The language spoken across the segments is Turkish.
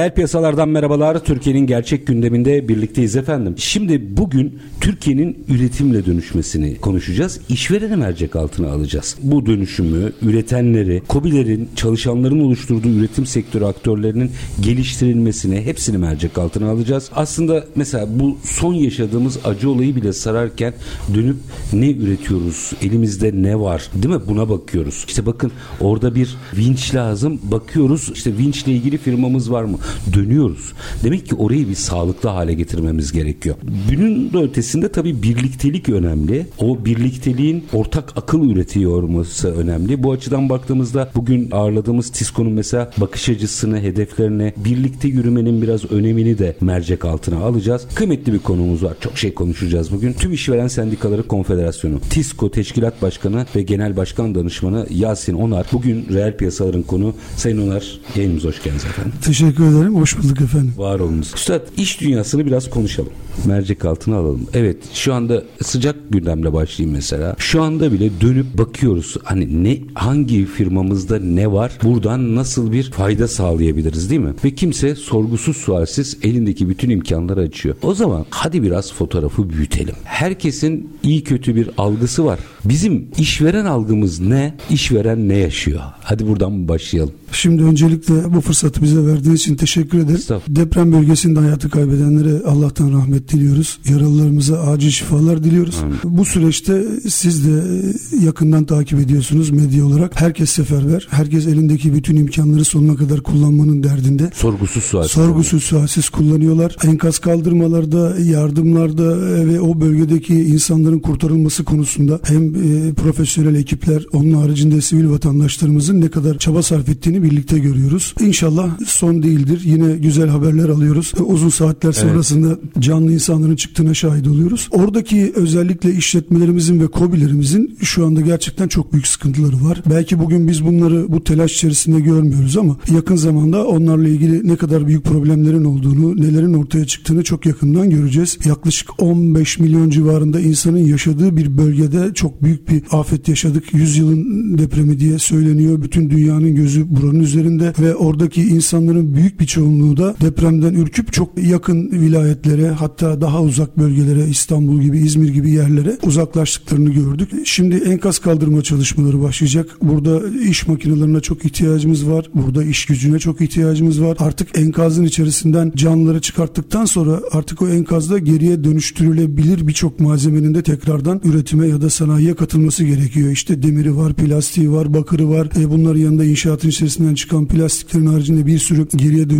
Reel piyasalardan merhabalar. Türkiye'nin gerçek gündeminde birlikteyiz efendim. Şimdi bugün Türkiye'nin üretimle dönüşmesini konuşacağız. İşvereni mercek altına alacağız. Bu dönüşümü, üretenleri, COBİ'lerin, çalışanların oluşturduğu üretim sektörü aktörlerinin geliştirilmesini hepsini mercek altına alacağız. Aslında mesela bu son yaşadığımız acı olayı bile sararken dönüp ne üretiyoruz? Elimizde ne var? Değil mi? Buna bakıyoruz. İşte bakın orada bir vinç lazım. Bakıyoruz işte vinçle ilgili firmamız var mı? Dönüyoruz. Demek ki orayı bir sağlıklı hale getirmemiz gerekiyor. Bunun da ötesinde tabii birliktelik önemli. O birlikteliğin ortak akıl üretiyor olması önemli. Bu açıdan baktığımızda bugün ağırladığımız Tisco'nun mesela bakış açısını, hedeflerine, birlikte yürümenin biraz önemini de mercek altına alacağız. Kıymetli bir konumuz var. Çok şey konuşacağız bugün. Tüm İşveren Sendikaları Konfederasyonu, Tisco Teşkilat Başkanı ve Genel Başkan Danışmanı Yasin Onar. Bugün reel piyasaların konu. Sayın Onar yayınımıza hoş geldiniz efendim. Teşekkür ederim. Hoş bulduk efendim. Var olunuz. Üstad iş dünyasını biraz konuşalım. Mercek altına alalım. Evet şu anda sıcak gündemle başlayayım mesela. Şu anda bile dönüp bakıyoruz. Hani ne hangi firmamızda ne var? Buradan nasıl bir fayda sağlayabiliriz değil mi? Ve kimse sorgusuz sualsiz elindeki bütün imkanları açıyor. O zaman hadi biraz fotoğrafı büyütelim. Herkesin iyi kötü bir algısı var. Bizim işveren algımız ne? İşveren ne yaşıyor? Hadi buradan başlayalım. Şimdi öncelikle bu fırsatı bize verdiğiniz için teşekkür ederim. Deprem bölgesinde hayatı kaybedenlere Allah'tan rahmet diliyoruz. Yaralılarımıza acil şifalar diliyoruz. Amin. Bu süreçte siz de yakından takip ediyorsunuz medya olarak. Herkes seferber. Herkes elindeki bütün imkanları sonuna kadar kullanmanın derdinde. Sorgusuz sualsiz. Sorgusuz sualsiz kullanıyorlar. Enkaz kaldırmalarda, yardımlarda ve o bölgedeki insanların kurtarılması konusunda hem e, profesyonel ekipler, onun haricinde sivil vatandaşlarımızın ne kadar çaba sarf ettiğini birlikte görüyoruz. İnşallah son değildir. Yine güzel haberler alıyoruz. Uzun saatler sonrasında evet. canlı insanların çıktığına şahit oluyoruz. Oradaki özellikle işletmelerimizin ve kobilerimizin şu anda gerçekten çok büyük sıkıntıları var. Belki bugün biz bunları bu telaş içerisinde görmüyoruz ama yakın zamanda onlarla ilgili ne kadar büyük problemlerin olduğunu, nelerin ortaya çıktığını çok yakından göreceğiz. Yaklaşık 15 milyon civarında insanın yaşadığı bir bölgede çok büyük bir afet yaşadık. Yüzyılın depremi diye söyleniyor. Bütün dünyanın gözü buranın üzerinde ve oradaki insanların büyük bir çoğunluğu da depremden ürküp çok yakın vilayetlere hatta daha uzak bölgelere İstanbul gibi İzmir gibi yerlere uzaklaştıklarını gördük. Şimdi enkaz kaldırma çalışmaları başlayacak. Burada iş makinelerine çok ihtiyacımız var. Burada iş gücüne çok ihtiyacımız var. Artık enkazın içerisinden canlıları çıkarttıktan sonra artık o enkazda geriye dönüştürülebilir birçok malzemenin de tekrardan üretime ya da sanayiye katılması gerekiyor. İşte demiri var, plastiği var, bakırı var. E bunların yanında inşaatın içerisinden çıkan plastiklerin haricinde bir sürü geriye dönüştürülebilir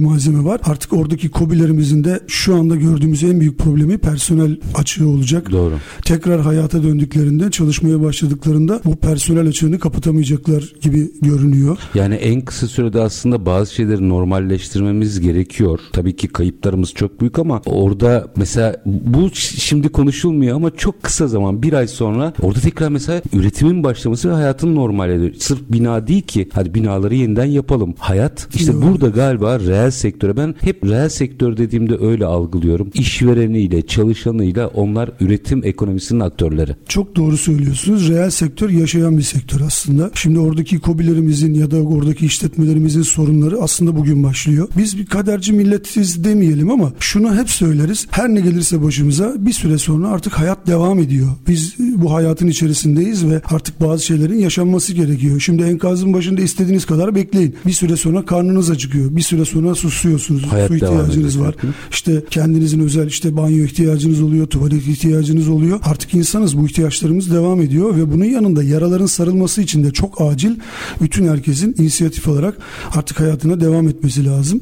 malzeme var. Artık oradaki kobilerimizin de şu anda gördüğümüz en büyük problemi personel açığı olacak. Doğru. Tekrar hayata döndüklerinde, çalışmaya başladıklarında bu personel açığını kapatamayacaklar gibi görünüyor. Yani en kısa sürede aslında bazı şeyleri normalleştirmemiz gerekiyor. Tabii ki kayıplarımız çok büyük ama orada mesela bu şimdi konuşulmuyor ama çok kısa zaman bir ay sonra orada tekrar mesela üretimin başlaması ve hayatın normale Sırf bina değil ki hadi binaları yeniden yapalım. Hayat işte Doğru. burada galiba reel sektöre ben hep reel sektör dediğimde öyle algılıyorum. İşvereniyle, çalışanıyla onlar üretim ekonomisinin aktörleri. Çok doğru söylüyorsunuz. Reel sektör yaşayan bir sektör aslında. Şimdi oradaki kobilerimizin ya da oradaki işletmelerimizin sorunları aslında bugün başlıyor. Biz bir kaderci milletiz demeyelim ama şunu hep söyleriz. Her ne gelirse başımıza bir süre sonra artık hayat devam ediyor. Biz bu hayatın içerisindeyiz ve artık bazı şeylerin yaşanması gerekiyor. Şimdi enkazın başında istediğiniz kadar bekleyin. Bir süre sonra karnınız acıkıyor. Bir süre sonra susuyorsunuz. Hayat Su ihtiyacınız var. İşte kendinizin özel işte banyo ihtiyacınız oluyor, tuvalet ihtiyacınız oluyor. Artık insanız bu ihtiyaçlarımız devam ediyor ve bunun yanında yaraların sarılması için de çok acil bütün herkesin inisiyatif alarak artık hayatına devam etmesi lazım.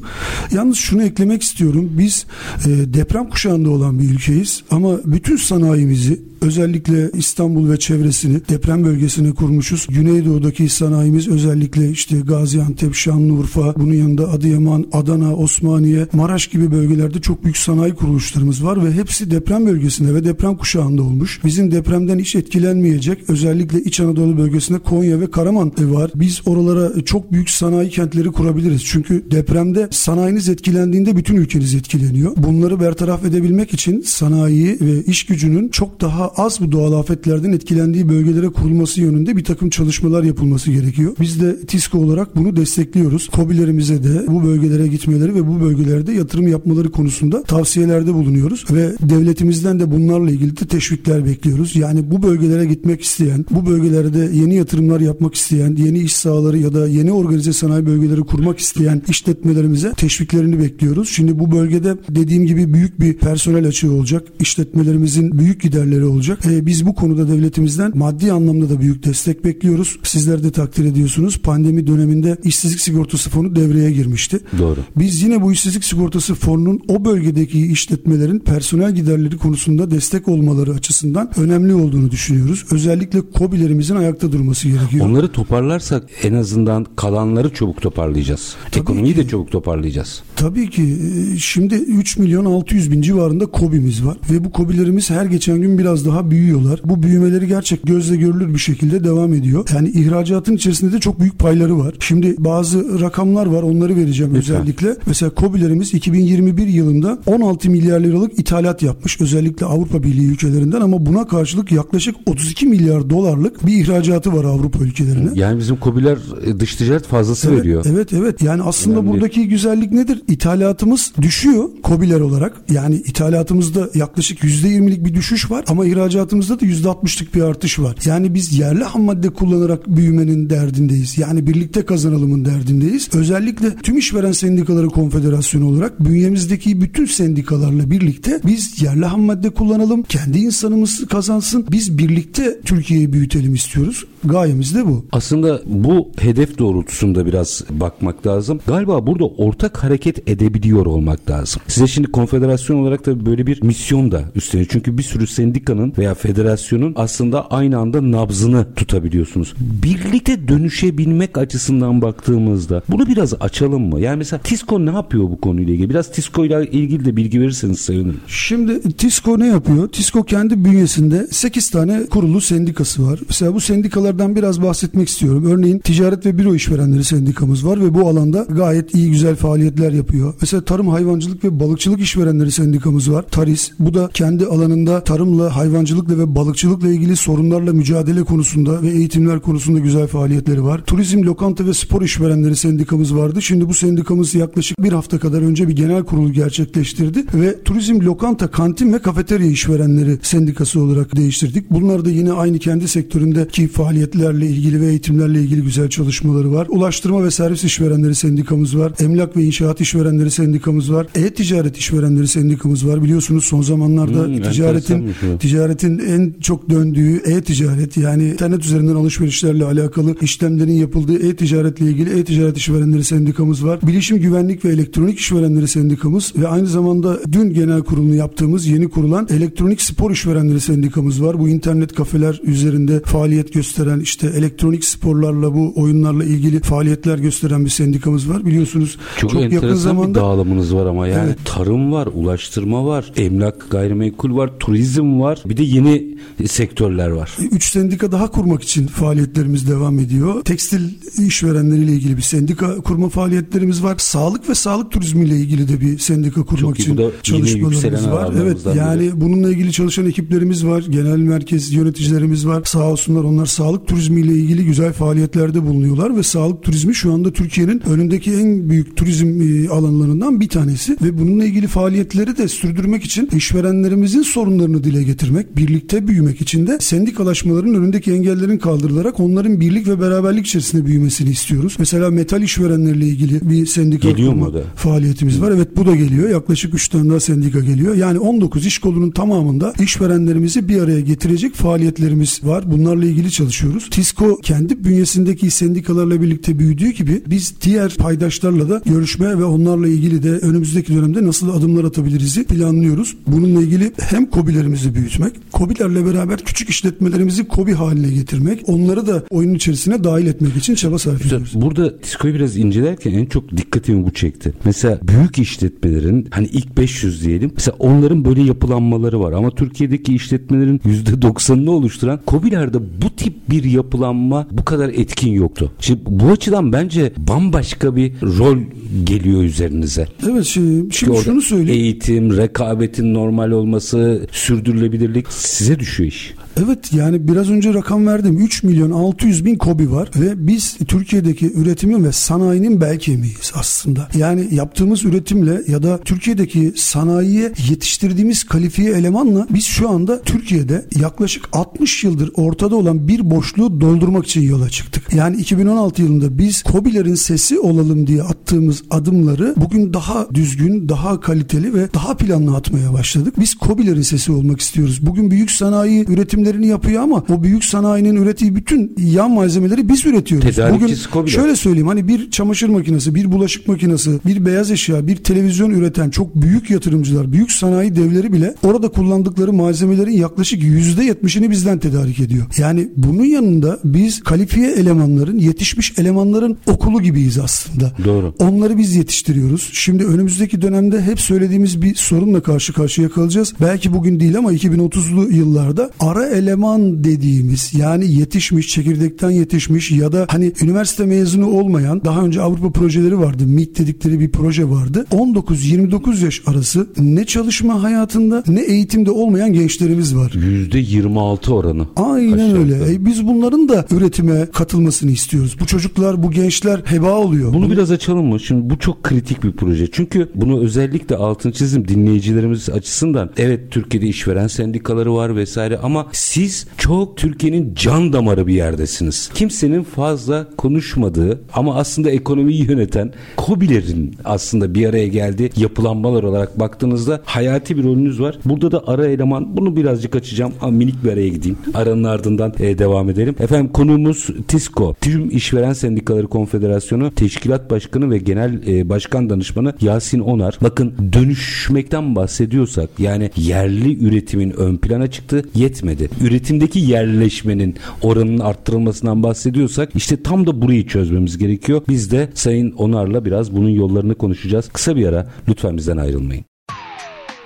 Yalnız şunu eklemek istiyorum. Biz e, deprem kuşağında olan bir ülkeyiz ama bütün sanayimizi özellikle İstanbul ve çevresini deprem bölgesine kurmuşuz. Güneydoğu'daki sanayimiz özellikle işte Gaziantep, Şanlıurfa, bunun yanında Adıyaman, Adana, Osmaniye, Maraş gibi bölgelerde çok büyük sanayi kuruluşlarımız var ve hepsi deprem bölgesinde ve deprem kuşağında olmuş. Bizim depremden hiç etkilenmeyecek özellikle İç Anadolu bölgesinde Konya ve Karaman var. Biz oralara çok büyük sanayi kentleri kurabiliriz. Çünkü depremde sanayiniz etkilendiğinde bütün ülkeniz etkileniyor. Bunları bertaraf edebilmek için sanayi ve iş gücünün çok daha az bu doğal afetlerden etkilendiği bölgelere kurulması yönünde bir takım çalışmalar yapılması gerekiyor. Biz de TİSKO olarak bunu destekliyoruz. KOBİ'lerimize de bu bölgelere gitmeleri ve bu bölgelerde yatırım yapmaları konusunda tavsiyelerde bulunuyoruz ve devletimizden de bunlarla ilgili de teşvikler bekliyoruz. Yani bu bölgelere gitmek isteyen, bu bölgelerde yeni yatırımlar yapmak isteyen, yeni iş sahaları ya da yeni organize sanayi bölgeleri kurmak isteyen işletmelerimize teşviklerini bekliyoruz. Şimdi bu bölgede dediğim gibi büyük bir personel açığı olacak. İşletmelerimizin büyük giderleri olacak. E, biz bu konuda devletimizden maddi anlamda da büyük destek bekliyoruz. Sizler de takdir ediyorsunuz. Pandemi döneminde işsizlik sigortası fonu devreye girmişti. Doğru. Biz yine bu işsizlik sigortası fonunun o bölgedeki işletmelerin personel giderleri konusunda destek olmaları açısından önemli olduğunu düşünüyoruz. Özellikle KOBİ'lerimizin ayakta durması gerekiyor. Onları toparlarsak en azından kalanları çabuk toparlayacağız. Tabii Ekonomiyi ki. de çabuk toparlayacağız. Tabii ki e, şimdi 3 milyon 600 bin civarında KOBİ'miz var ve bu KOBİ'lerimiz her geçen gün biraz daha büyüyorlar. Bu büyümeleri gerçek gözle görülür bir şekilde devam ediyor. Yani ihracatın içerisinde de çok büyük payları var. Şimdi bazı rakamlar var onları vereceğim Lütfen. özellikle. Mesela KOBİ'lerimiz 2021 yılında 16 milyar liralık ithalat yapmış özellikle Avrupa Birliği ülkelerinden ama buna karşılık yaklaşık 32 milyar dolarlık bir ihracatı var Avrupa ülkelerine. Yani bizim kobiler e, dış ticaret fazlası Evet, veriyor. Evet evet yani aslında Önemli. buradaki güzellik nedir? İthalatımız düşüyor kobiler olarak. Yani ithalatımızda yaklaşık %20'lik bir düşüş var ama ihracatımızda da %60'lık bir artış var. Yani biz yerli ham madde kullanarak büyümenin derdindeyiz. Yani birlikte kazanalımın derdindeyiz. Özellikle tüm işveren sendikaları konfederasyonu olarak bünyemizdeki bütün sendikalarla birlikte biz yerli ham madde kullanalım. Kendi insanımız kazansın. Biz birlikte Türkiye'yi büyütelim istiyoruz. Gayemiz de bu. Aslında bu hedef doğrultusunda biraz bakmak lazım. Galiba burada ortak hareket edebiliyor olmak lazım. Size şimdi konfederasyon olarak da böyle bir misyon da üstleniyor. Çünkü bir sürü sendikanın veya federasyonun aslında aynı anda nabzını tutabiliyorsunuz. Birlikte dönüşebilmek açısından baktığımızda bunu biraz açalım mı? Yani mesela TİSKO ne yapıyor bu konuyla ilgili? Biraz TİSKO ile ilgili de bilgi verirseniz sevinirim. Şimdi TİSKO ne yapıyor? TİSKO kendi bünyesinde 8 tane kurulu sendikası var. Mesela bu sendikalardan biraz bahsetmek istiyorum. Örneğin Ticaret ve Büro İşverenleri Sendikamız var ve bu alanda gayet iyi güzel faaliyetler yapıyor. Mesela Tarım, Hayvancılık ve Balıkçılık İşverenleri Sendikamız var. TARİS. Bu da kendi alanında tarımla, hayvancılıkla ve balıkçılıkla ilgili sorunlarla mücadele konusunda ve eğitimler konusunda güzel faaliyetleri var. Turizm, Lokanta ve Spor İşverenleri Sendikamız vardı. Şimdi bu sendikamız yaklaşık bir hafta kadar önce bir genel kurulu gerçekleştirdi ve Turizm, Lokanta, Kantin ve Kafeterya İşverenleri Sendikası olarak değiştirdik. Bunlar da yine aynı kendi sektöründeki faaliyetlerle ilgili ve eğitimlerle ilgili güzel çalışmaları var. Ulaştırma ve Servis İşverenleri Sendikamız var. Emlak ve İnşaat İşverenleri Sendikamız var. E-Ticaret İşverenleri Sendikamız var. Biliyorsunuz son zamanlarda Hmm, ticaretin enteresanmış bu. Ticaretin en çok döndüğü e-ticaret yani internet üzerinden alışverişlerle alakalı işlemlerin yapıldığı e-ticaretle ilgili e-ticaret işverenleri sendikamız var. Bilişim güvenlik ve elektronik işverenleri sendikamız ve aynı zamanda dün genel kurulunu yaptığımız yeni kurulan elektronik spor işverenleri sendikamız var. Bu internet kafeler üzerinde faaliyet gösteren işte elektronik sporlarla bu oyunlarla ilgili faaliyetler gösteren bir sendikamız var. Biliyorsunuz Çok, çok, yakın bir zamanda dağılımınız var ama yani Evet. tarım var, ulaştırma var, emlak, gayrimenkul var, turizm var. Bir de yeni sektörler var. Üç sendika daha kurmak için faaliyetlerimiz devam ediyor. Tekstil işverenleriyle ilgili bir sendika kurma faaliyetlerimiz var. Sağlık ve sağlık turizmiyle ilgili de bir sendika kurmak iyi. için çalışmalarımız var. Evet yani bununla ilgili çalışan ekiplerimiz var. Genel merkez yöneticilerimiz var. Sağ olsunlar onlar sağlık turizmiyle ilgili güzel faaliyetlerde bulunuyorlar ve sağlık turizmi şu anda Türkiye'nin önündeki en büyük turizm e, alanlarından bir tanesi ve bununla ilgili faaliyetleri de sürdürmek için işverenlerimizin sorunlarını dile getirmek büyümek, birlikte büyümek için de sendikalaşmaların önündeki engellerin kaldırılarak onların birlik ve beraberlik içerisinde büyümesini istiyoruz. Mesela metal işverenlerle ilgili bir sendika Geliyor mu da? faaliyetimiz var. Evet bu da geliyor. Yaklaşık 3 tane daha sendika geliyor. Yani 19 iş kolunun tamamında işverenlerimizi bir araya getirecek faaliyetlerimiz var. Bunlarla ilgili çalışıyoruz. TİSKO kendi bünyesindeki sendikalarla birlikte büyüdüğü gibi biz diğer paydaşlarla da görüşme ve onlarla ilgili de önümüzdeki dönemde nasıl adımlar atabiliriz planlıyoruz. Bununla ilgili hem KOBİ'lerimizi büyütmek, KOBİ'lerle beraber küçük işletmelerimizi KOBİ haline getirmek, onları da oyunun içerisine dahil etmek için çaba sarf ediyoruz. Burada Tisko'yu biraz incelerken en çok dikkatimi bu çekti. Mesela büyük işletmelerin hani ilk 500 diyelim. Mesela onların böyle yapılanmaları var ama Türkiye'deki işletmelerin %90'ını oluşturan KOBİ'lerde bu tip bir yapılanma bu kadar etkin yoktu. Şimdi bu açıdan bence bambaşka bir rol geliyor üzerinize. Evet şimdi, şimdi şunu söyleyeyim. Eğitim, rekabetin normal olması, sürdürülebilirlik size düşüyor iş. Evet yani biraz önce rakam verdim. 3 milyon 600 bin kobi var ve biz Türkiye'deki üretimin ve sanayinin bel kemiğiyiz aslında. Yani yaptığımız üretimle ya da Türkiye'deki sanayiye yetiştirdiğimiz kalifiye elemanla biz şu anda Türkiye'de yaklaşık 60 yıldır ortada olan bir boşluğu doldurmak için yola çıktık. Yani 2016 yılında biz kobilerin sesi olalım diye attığımız adımları bugün daha düzgün, daha kaliteli ve daha planlı atmaya başladık. Biz kobilerin sesi olmak istiyoruz. Bugün büyük sanayi üretimlerini yapıyor ama o büyük sanayinin ürettiği bütün yan malzemeleri biz üretiyoruz. Bugün şöyle söyleyeyim hani bir çamaşır makinesi, bir bulaşık makinesi, bir beyaz eşya, bir televizyon üreten çok büyük yatırımcılar, büyük sanayi devleri bile orada kullandıkları malzemelerin yaklaşık %70'ini bizden tedarik ediyor. Yani bunun yanında biz kalifiye elemanların, yetişmiş elemanların okulu gibiyiz aslında. Doğru. Onları biz yetiştiriyoruz. Şimdi önümüzdeki dönemde hep söylediğimiz bir sorunla karşı karşıya kalacağız. Belki bugün değil ama 2030'lu yıllarda ara eleman dediğimiz yani yetişmiş, çekirdekten yetişmiş ya da hani üniversite mezunu olmayan daha önce Avrupa projeleri vardı. MIT dedikleri bir proje vardı. 19-29 yaş arası ne çalışma hayatında ne eğitimde olmayan gençlerimiz var. %26 oranı. Aynen Aşağı öyle. E, biz bunların da üretime katılmasını istiyoruz. Bu çocuklar, bu gençler heba oluyor. Bunu biraz açalım mı? Şimdi bu çok kritik bir proje. Çünkü bunu özellikle altını çizim dinleyicilerimiz açısından. Evet Türkiye'de işveren sendikaları var vesaire ama siz çok Türkiye'nin can damarı bir yerdesiniz. Kimsenin fazla konuşmadığı ama aslında ekonomiyi yöneten KOBİ'lerin aslında bir araya geldiği yapılanmalar olarak baktığınızda hayati bir rolünüz var. Burada da ara eleman bunu birazcık açacağım ama minik bir araya gideyim. Aranın ardından e, devam edelim. Efendim konuğumuz TİSKO. Tüm İşveren Sendikaları Konfederasyonu Teşkilat Başkanı ve Genel e, Başkan Danışmanı Yasin Onar. Bakın dönüşmekten bahsediyorsak yani yerli üretimin ön plana çıktı yetmedi. Üretimdeki yerleşmenin oranının arttırılmasından bahsediyorsak işte tam da burayı çözmemiz gerekiyor. Biz de Sayın Onar'la biraz bunun yollarını konuşacağız. Kısa bir ara lütfen bizden ayrılmayın.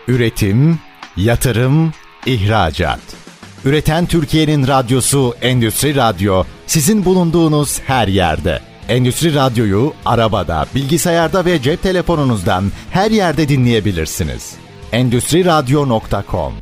Üretim, yatırım, ihracat. Üreten Türkiye'nin radyosu Endüstri Radyo sizin bulunduğunuz her yerde. Endüstri Radyo'yu arabada, bilgisayarda ve cep telefonunuzdan her yerde dinleyebilirsiniz. Endüstri Radyo.com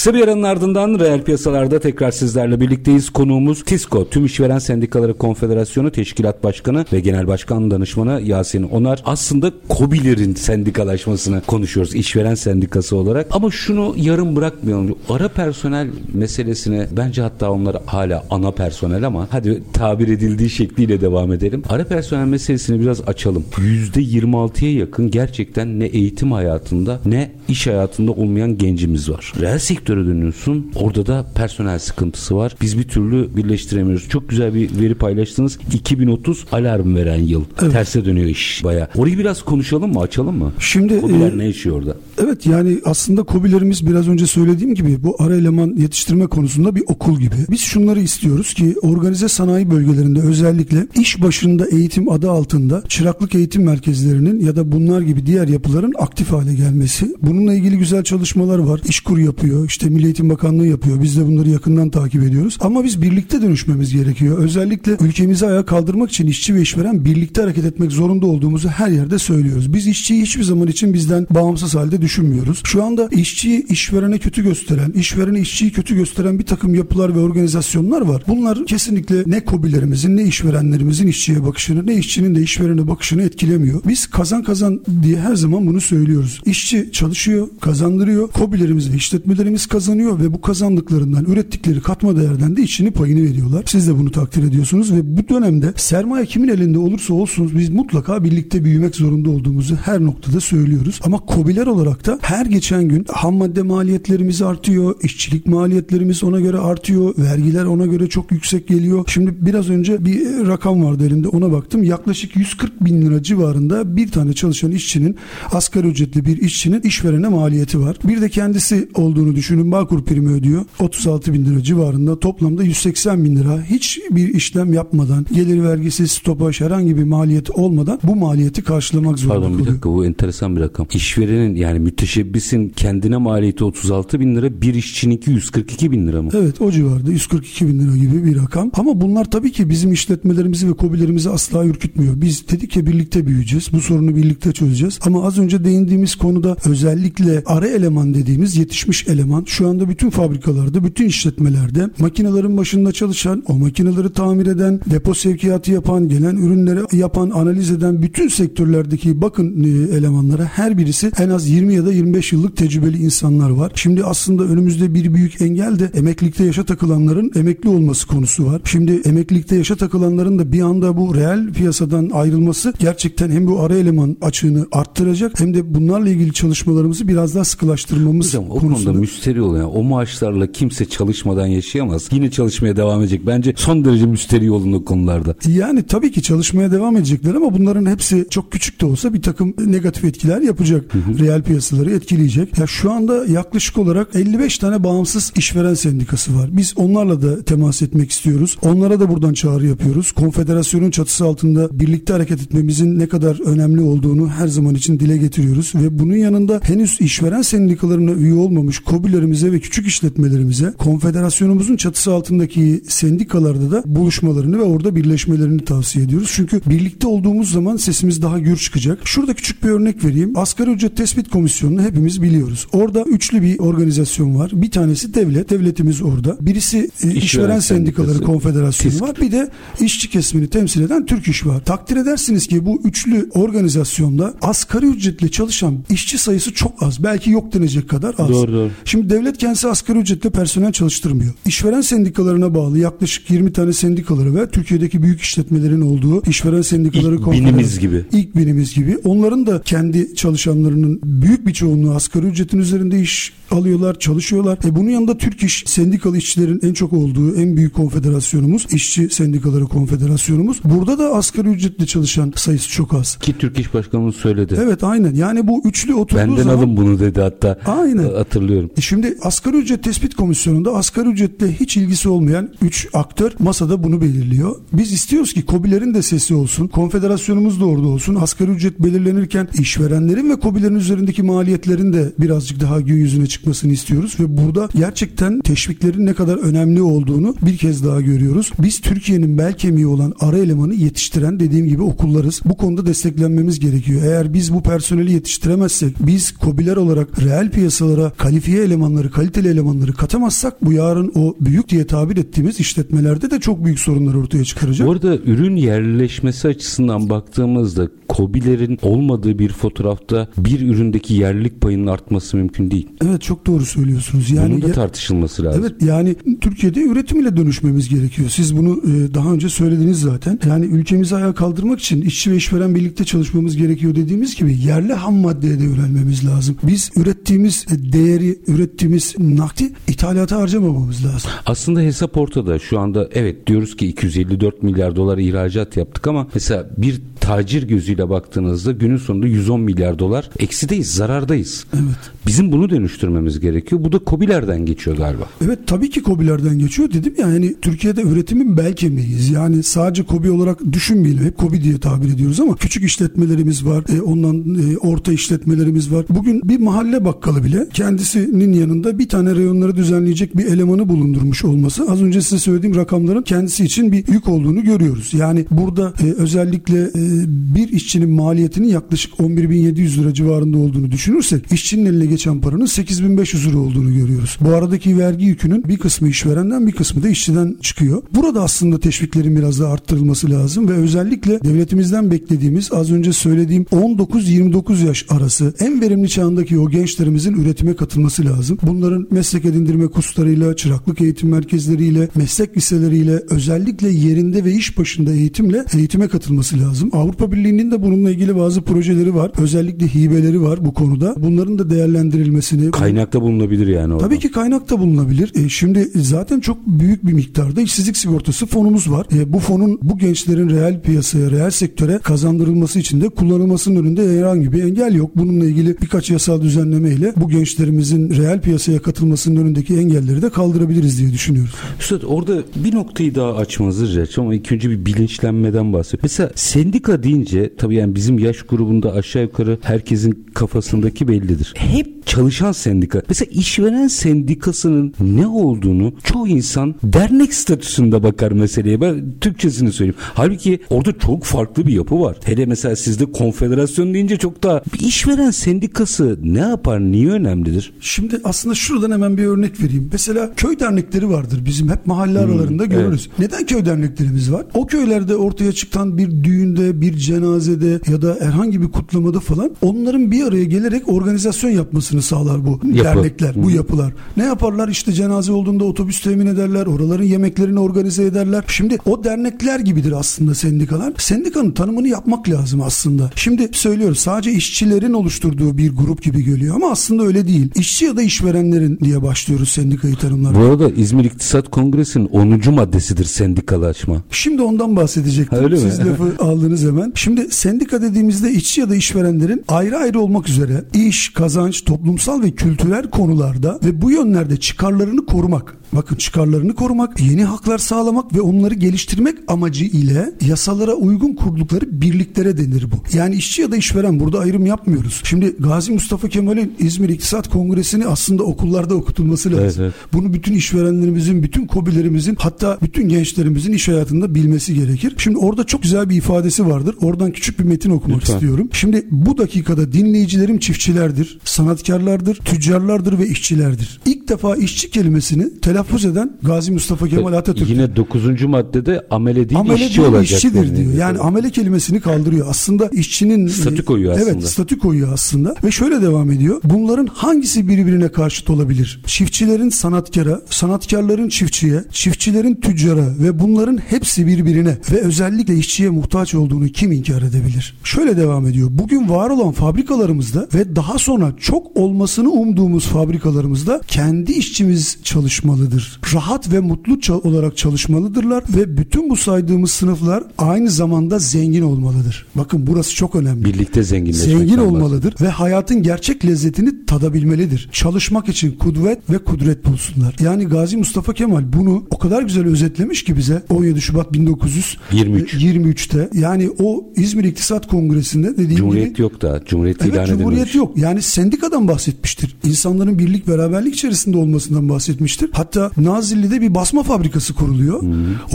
Kısa bir aranın ardından reel piyasalarda tekrar sizlerle birlikteyiz. Konuğumuz TİSKO, Tüm İşveren Sendikaları Konfederasyonu Teşkilat Başkanı ve Genel Başkan Danışmanı Yasin Onar. Aslında KOBİ'lerin sendikalaşmasını konuşuyoruz işveren sendikası olarak. Ama şunu yarım bırakmayalım. Ara personel meselesine bence hatta onlar hala ana personel ama hadi tabir edildiği şekliyle devam edelim. Ara personel meselesini biraz açalım. %26'ya yakın gerçekten ne eğitim hayatında ne iş hayatında olmayan gencimiz var. Reel sektöre dönüyorsun. Orada da personel sıkıntısı var. Biz bir türlü birleştiremiyoruz. Çok güzel bir veri paylaştınız. 2030 alarm veren yıl. Terse dönüyor iş baya. Orayı biraz konuşalım mı? Açalım mı? Şimdi Kobiler e, ne yaşıyor orada? Evet yani aslında KOBİ'lerimiz biraz önce söylediğim gibi bu ara eleman yetiştirme konusunda bir okul gibi. Biz şunları istiyoruz ki organize sanayi bölgelerinde özellikle iş başında eğitim adı altında çıraklık eğitim merkezlerinin ya da bunlar gibi diğer yapıların aktif hale gelmesi. Bununla ilgili güzel çalışmalar var. İşkur yapıyor. İşte Milli Eğitim Bakanlığı yapıyor. Biz de bunları yakından takip ediyoruz. Ama biz birlikte dönüşmemiz gerekiyor. Özellikle ülkemizi ayağa kaldırmak için işçi ve işveren birlikte hareket etmek zorunda olduğumuzu her yerde söylüyoruz. Biz işçiyi hiçbir zaman için bizden bağımsız halde düşünmüyoruz. Şu anda işçiyi işverene kötü gösteren, işverene işçiyi kötü gösteren bir takım yapılar ve organizasyonlar var. Bunlar kesinlikle ne kobilerimizin ne işverenlerimizin işçiye bakışını ne işçinin de işverene bakışını etkilemiyor. Biz kazan kazan diye her zaman bunu söylüyoruz. İşçi çalışıyor, kazandırıyor. Kobilerimiz ve işletmelerimiz kazanıyor ve bu kazandıklarından ürettikleri katma değerden de işçinin payını veriyorlar. Siz de bunu takdir ediyorsunuz ve bu dönemde sermaye kimin elinde olursa olsun biz mutlaka birlikte büyümek zorunda olduğumuzu her noktada söylüyoruz. Ama kobiler olarak da her geçen gün ham madde maliyetlerimiz artıyor, işçilik maliyetlerimiz ona göre artıyor, vergiler ona göre çok yüksek geliyor. Şimdi biraz önce bir rakam vardı elimde ona baktım. Yaklaşık 140 bin lira civarında bir tane çalışan işçinin asgari ücretli bir işçinin işverene maliyeti var. Bir de kendisi olduğunu düşünün Bağkur primi ödüyor. 36 bin lira civarında toplamda 180 bin lira hiçbir işlem yapmadan gelir vergisi stopaj herhangi bir maliyet olmadan bu maliyeti karşılamak zorunda Pardon bir dakika bu enteresan bir rakam. İşverenin yani müteşebbisin kendine maliyeti 36 bin lira bir işçininki 142 bin lira mı? Evet o civarda 142 bin lira gibi bir rakam. Ama bunlar tabii ki bizim işletmelerimizi ve kobilerimizi asla ürkütmüyor. Biz dedik ya birlikte büyüyeceğiz. Bu sorunu birlikte çözeceğiz. Ama az önce değindiğimiz konuda özellikle ara eleman dediğimiz yetişmiş eleman şu anda bütün fabrikalarda, bütün işletmelerde makinelerin başında çalışan, o makineleri tamir eden, depo sevkiyatı yapan, gelen ürünleri yapan, analiz eden bütün sektörlerdeki bakın e, elemanlara her birisi en az 20 ya da 25 yıllık tecrübeli insanlar var. Şimdi aslında önümüzde bir büyük engel de emeklilikte yaşa takılanların emekli olması konusu var. Şimdi emeklilikte yaşa takılanların da bir anda bu reel piyasadan ayrılması gerçekten hem bu ara eleman açığını arttıracak hem de bunlarla ilgili çalışmalarımızı biraz daha sıkılaştırmamız Hocam o konusunda. konuda müsteri oluyor. Yani o maaşlarla kimse çalışmadan yaşayamaz. Yine çalışmaya devam edecek. Bence son derece müsteri olun o konularda. Yani tabii ki çalışmaya devam edecekler ama bunların hepsi çok küçük de olsa bir takım negatif etkiler yapacak. Reel piyasaları etkileyecek. Ya şu anda yaklaşık olarak 55 tane bağımsız işveren sendikası var. Biz onlarla da temas etmek istiyoruz. Onlara da buradan çağrı yapıyoruz. Konfederasyonun çatısı altında birlikte hareket etmemizin ne kadar önemli olduğunu her zaman için dile getiriyoruz ve bunun yanında henüz işveren sendikalarına üye olmamış kobilerimize ve küçük işletmelerimize konfederasyonumuzun çatısı altındaki sendikalarda da buluşmalarını ve orada birleşmelerini tavsiye ediyoruz. Çünkü birlikte olduğumuz zaman sesimiz daha gür çıkacak. Şurada küçük bir örnek vereyim. Asgari ücret tespit komisyonunu hepimiz biliyoruz. Orada üçlü bir organizasyon var. Bir tanesi devlet. Devletimiz orada. Birisi e, işveren sendikaları Sendikası. konfederasyonu TİSK. var. Bir de işçi kesimini temsil eden Türk İş var. Takdir edersiniz ki bu üçlü organizasyonda asgari ücretle çalışan işçi sayısı çok az. Belki yok denecek kadar az. Doğru, doğru. Şimdi devlet kendisi asgari ücretle personel çalıştırmıyor. İşveren sendikalarına bağlı yaklaşık 20 tane sendikaları ve Türkiye'deki büyük işletmelerin olduğu işveren sendikaları İlk binimiz gibi. İlk binimiz gibi. Onların da kendi çalışanlarının büyük bir çoğunluğu asgari ücretin üzerinde iş alıyorlar, çalışıyorlar. E bunun yanında Türk İş sendikalı işçilerin en çok olduğu en büyük konfederasyonumuz, işçi sendikaları konfederasyonumuz. Burada da asgari ücretle çalışan sayısı çok az. Ki Türk İş Başkanımız söyledi. Evet aynen. Yani bu üçlü oturduğu Benden zaman alın bunu dedi hatta. Aynen. Hatırlıyorum. E Şimdi asgari ücret tespit komisyonunda asgari ücretle hiç ilgisi olmayan 3 aktör masada bunu belirliyor. Biz istiyoruz ki KOBİ'lerin de sesi olsun. Konfederasyonumuz da orada olsun. Asgari ücret belirlenirken işverenlerin ve KOBİ'lerin üzerindeki maliyetlerin de birazcık daha gün yüzüne çıkmasını istiyoruz. Ve burada gerçekten teşviklerin ne kadar önemli olduğunu bir kez daha görüyoruz. Biz Türkiye'nin bel kemiği olan ara elemanı yetiştiren dediğim gibi okullarız. Bu konuda desteklenmemiz gerekiyor. Eğer biz bu personeli yetiştiremezsek, biz KOBİ'ler olarak reel piyasalara kalifiye elemanları, kaliteli elemanları katamazsak bu yarın o büyük diye tabir ettiğimiz işletmelerde de çok büyük sorunlar ortaya çıkaracak. Bu arada ürün yerleşmesi açısından baktığımızda kobilerin olmadığı bir fotoğrafta bir üründeki yerlilik payının artması mümkün değil. Evet çok doğru söylüyorsunuz. Yani Bunun da tartışılması lazım. Evet yani Türkiye'de üretim ile dönüşmemiz gerekiyor. Siz bunu e, daha önce söylediniz zaten. Yani ülkemizi ayağa kaldırmak için işçi ve işveren birlikte çalışmamız gerekiyor dediğimiz gibi yerli ham maddeye de yönelmemiz lazım. Biz ürettiğimiz e, değeri, ürettiğimiz nakdi ithalata harcamamamız lazım. Aslında hesap ortada. Şu anda evet diyoruz ki 254 milyar dolar ihracat yaptık ama mesela bir tacir gözüyle baktığınızda günün sonunda 110 milyar dolar eksideyiz, zarardayız. Evet. Bizim bunu dönüştürmemiz gerekiyor. Bu da kobilerden geçiyor galiba. Evet tabii ki kobilerden geçiyor. Dedim ya yani Türkiye'de üretimin bel kemiğiyiz. Yani sadece kobi olarak düşünmeyelim. Hep kobi diye tabir ediyoruz ama küçük işletmelerimiz var. E, ondan e, orta işletmelerimiz var. Bugün bir mahalle bakkalı bile kendisinin yanında bir tane reyonları düzenleyecek bir elemanı bulundurmuş olması az önce size söylediğim rakamların kendisi için bir yük olduğunu görüyoruz. Yani burada e, özellikle e, bir işçinin maliyetinin yaklaşık 11.700 lira civarında olduğunu düşünürsek işçinin eline geçen paranın 8.500 lira olduğunu görüyoruz. Bu aradaki vergi yükünün bir kısmı işverenden bir kısmı da işçiden çıkıyor. Burada aslında teşviklerin biraz daha arttırılması lazım ve özellikle devletimizden beklediğimiz az önce söylediğim 19-29 yaş arası en verimli çağındaki o gençlerimizin üretime katılması lazım. Bunların meslek edindirme kurslarıyla, çıraklık eğitim merkezleriyle, meslek liseleriyle özellikle yerinde ve iş başında eğitimle eğitime katılması lazım. Avrupa Birliği'nin de bununla ilgili bazı projeleri var. Özellikle hibeleri var bu konuda. Bunların da değerlendirilmesini Kaynakta bulunabilir yani orada. Tabii ki kaynak da bulunabilir. E, şimdi zaten çok büyük bir miktarda işsizlik sigortası fonumuz var. E, bu fonun bu gençlerin reel piyasaya, reel sektöre kazandırılması için de kullanılmasının önünde herhangi bir engel yok. Bununla ilgili birkaç yasal düzenleme ile bu gençlerimizin reel piyasaya katılmasının önündeki engelleri de kaldırabiliriz diye düşünüyoruz. Üstad orada bir noktayı daha açmanızı rica edeceğim ama ilk önce bir bilinçlenmeden bahsediyorum. Mesela sendika deyince tabii yani bizim yaş grubunda aşağı yukarı herkesin kafasındaki bellidir. Hep çalışan sendika. Mesela işveren sendikasının ne olduğunu çoğu insan dernek statüsünde bakar meseleye. Ben Türkçesini söyleyeyim. Halbuki orada çok farklı bir yapı var. Hele mesela sizde konfederasyon deyince çok daha bir işveren sendikası ne yapar, niye önemlidir? Şimdi aslında şuradan hemen bir örnek vereyim. Mesela köy dernekleri vardır bizim hep mahalle aralarında görürüz. Neden köy derneklerimiz var? O köylerde ortaya çıkan bir düğünde, bir cenazede ya da herhangi bir kutlamada falan onların bir araya gelerek organizasyon yapmasını sağlar bu Yapı. dernekler, bu yapılar. Ne yaparlar? İşte cenaze olduğunda otobüs temin ederler, oraların yemeklerini organize ederler. Şimdi o dernekler gibidir aslında sendikalar. Sendikanın tanımını yapmak lazım aslında. Şimdi söylüyoruz sadece işçilerin oluşturduğu bir grup gibi geliyor ama aslında öyle değil. İşçi ya da işverenlerin diye başlıyoruz sendikayı tanımlamaya. Bu arada İzmir İktisat Kongresi'nin 10. maddesidir sendikalaşma. Şimdi ondan bahsedecektim. Ha, öyle mi? Siz lafı aldınız hemen. Şimdi sendika dediğimizde işçi ya da işverenlerin ayrı ayrı olmak üzere iş, kazanç, toplumsal ve kültürel konularda ve bu yönlerde çıkarlarını korumak. Bakın çıkarlarını korumak, yeni haklar sağlamak ve onları geliştirmek amacı ile yasalara uygun kurdukları birliklere denir bu. Yani işçi ya da işveren burada ayrım yapmıyoruz. Şimdi Gazi Mustafa Kemal'in İzmir İktisat Kongresi'ni aslında okullarda okutulması lazım. Evet, evet. Bunu bütün işverenlerimizin, bütün kobilerimizin hatta bütün gençlerimizin iş hayatında bilmesi gerekir. Şimdi orada çok güzel bir ifadesi vardır. Oradan küçük bir metin okumak Lütfen. istiyorum. Şimdi bu dakikada dinleyicilerim çiftçilerdir, sanatkarlardır, tüccarlardır ve işçilerdir. İlk defa işçi kelimesini telaffuz eden Gazi Mustafa Kemal Atatürk. Yine 9. maddede amele değil Amele işçi değil, olacak. işçidir diyor. Yani amele kelimesini kaldırıyor. Aslında işçinin Statü koyuyor Evet, aslında. statü koyuyor aslında. Ve şöyle devam ediyor. Bunların hangisi birbirine karşıt olabilir? Çiftçilerin sanatkara, sanatkarların çiftçiye, çiftçilerin tüccara ve bunların hepsi birbirine ve özellikle işçiye muhtaç olduğunu kim inkar edebilir? Şöyle devam ediyor. Bugün var olan fabrikalarımızda ve daha sonra çok olmasını umduğumuz fabrikalarımızda kendi işçimiz çalışmalıdır. Rahat ve mutlu olarak çalışmalıdırlar ve bütün bu saydığımız sınıflar aynı zamanda zengin olmalıdır. Bakın burası çok önemli. Birlikte zenginleşmekten Zengin olmalıdır ve hayatın gerçek lezzetini tadabilmelidir. Çalışmak için kudret ve kudret bulsunlar. Yani Gazi Mustafa Kemal bunu o kadar güzel özetlemiş ki bize 17 Şubat 23. 1923'te. Yani o İzmir İktisat Kongresi'nde dediğim Cumhuriyet gibi yok da. Cumhuriyet Evet ilan edilmemiş. cumhuriyet yok. Yani sendikadan bahsetmiştir. İnsanların birlik beraberlik içerisinde olmasından bahsetmiştir. Hatta Nazilli'de bir basma fabrikası kuruluyor.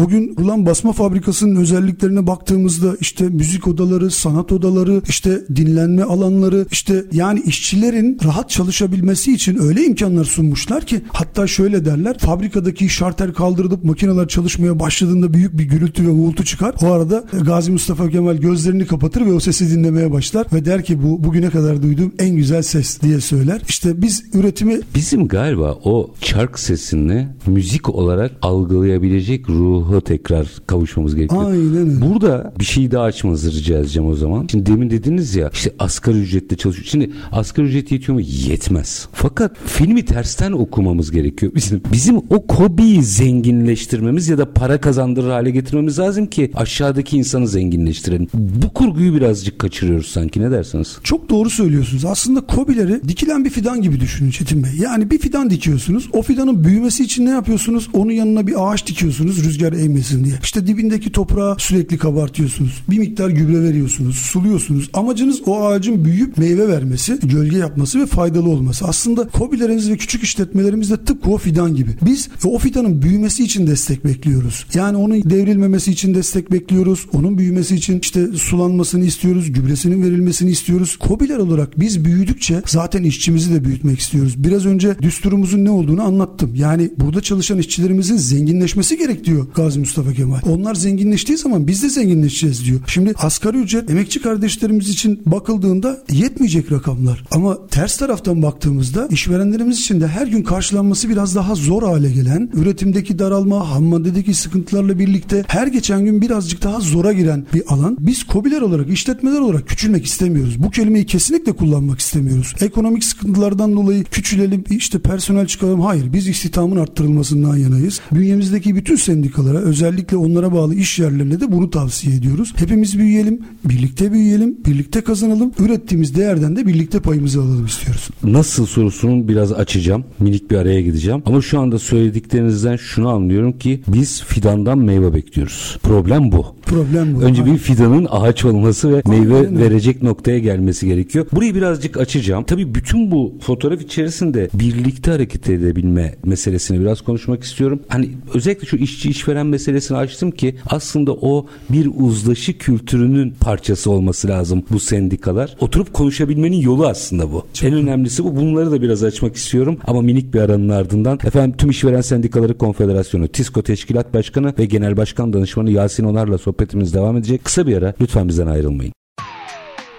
O gün kurulan basma fabrikasının özelliklerine baktığımızda işte müzik odaları, sanat odaları, işte dinlenme alanları, işte yani işçilerin rahat çalışabilmesi için öyle imkanlar sunmuşlar ki hatta şöyle derler. Fabrikadaki şarter kaldırılıp makineler çalışmaya başladığında büyük bir gürültü ve uğultu çıkar. O arada Gazi Mustafa Kemal gözlerini kapatır ve o sesi dinlemeye başlar ve der ki bu bugüne kadar duyduğum en güzel ses diye söyler. İşte biz üretimi Bizim galiba o çark sesini müzik olarak algılayabilecek ruha tekrar kavuşmamız gerekiyor. Aynen öyle. Burada bir şey daha açmanızı rica edeceğim o zaman. Şimdi demin dediniz ya işte asgari ücretle çalışıyor. Şimdi asgari ücret yetiyor mu? Yetmez. Fakat filmi tersten okumamız gerekiyor. Bizim bizim o kobiyi zenginleştirmemiz ya da para kazandırır hale getirmemiz lazım ki aşağıdaki insanı zenginleştirelim. Bu kurguyu birazcık kaçırıyoruz sanki ne dersiniz? Çok doğru söylüyorsunuz. Aslında kobileri dikilen bir fidan gibi düşünün Çetin Bey. Yani bir fidan dikiyorsunuz. O fidanın büyümesi için ne yapıyorsunuz? Onun yanına bir ağaç dikiyorsunuz rüzgar eğmesin diye. İşte dibindeki toprağı sürekli kabartıyorsunuz. Bir miktar gübre veriyorsunuz, suluyorsunuz. Amacınız o ağacın büyüyüp meyve vermesi, gölge yapması ve faydalı olması. Aslında kobilerimiz ve küçük işletmelerimiz de tıpkı o fidan gibi. Biz o fidanın büyümesi için destek bekliyoruz. Yani onun devrilmemesi için destek bekliyoruz. Onun büyümesi için işte sulanmasını istiyoruz, gübresinin verilmesini istiyoruz. Kobiler olarak biz büyüdükçe zaten işçimizi de büyütmek istiyoruz. Biraz önce düsturumuzun ne olduğunu anlattım. Yani burada çalışan işçilerimizin zenginleşmesi gerek diyor Gazi Mustafa Kemal. Onlar zenginleştiği zaman biz de zenginleşeceğiz diyor. Şimdi asgari ücret emekçi kardeşlerimiz için bakıldığında yetmeyecek rakamlar. Ama ters taraftan baktığımızda işverenlerimiz için de her gün karşılanması biraz daha zor hale gelen, üretimdeki daralma, ham maddedeki sıkıntılarla birlikte her geçen gün birazcık daha zora giren bir alan. Biz kobiler olarak, işletmeler olarak küçülmek istemiyoruz. Bu kelimeyi kesinlikle kullanmak istemiyoruz. Ekonomik sıkıntılardan dolayı küçülelim, işte personel çıkaralım. Hayır, biz istihdamın arttırılmasından yanayız. Bünyemizdeki bütün sendikalara, özellikle onlara bağlı iş yerlerine de bunu tavsiye ediyoruz. Hepimiz büyüyelim, birlikte büyüyelim, birlikte kazanalım. Ürettiğimiz değerden de birlikte payımızı alalım istiyoruz. Nasıl sorusunun biraz açacağım. Minik bir araya gideceğim. Ama şu anda söylediklerinizden şunu anlıyorum ki biz fidandan meyve bekliyoruz. Problem bu. Problem bu. Önce Aynen. bir fidanın ağaç olması ve Aynen meyve öyle. verecek noktaya gelmesi gerekiyor. Burayı birazcık açacağım. Tabii bütün bu fotoğraf içerisinde birlikte hareket edebilme meselesini biraz konuşmak istiyorum. Hani özellikle şu işçi işveren meselesini açtım ki aslında o bir uzlaşı kültürünün parçası olması lazım bu sendikalar. Oturup konuşabilmenin yolu aslında bu. en önemlisi bu. Bunları da biraz açmak istiyorum ama minik bir aranın ardından efendim tüm işveren sendikaları konfederasyonu TİSKO Teşkilat Başkanı ve Genel Başkan Danışmanı Yasin Onar'la sohbetimiz devam edecek. Kısa bir ara lütfen bizden ayrılmayın.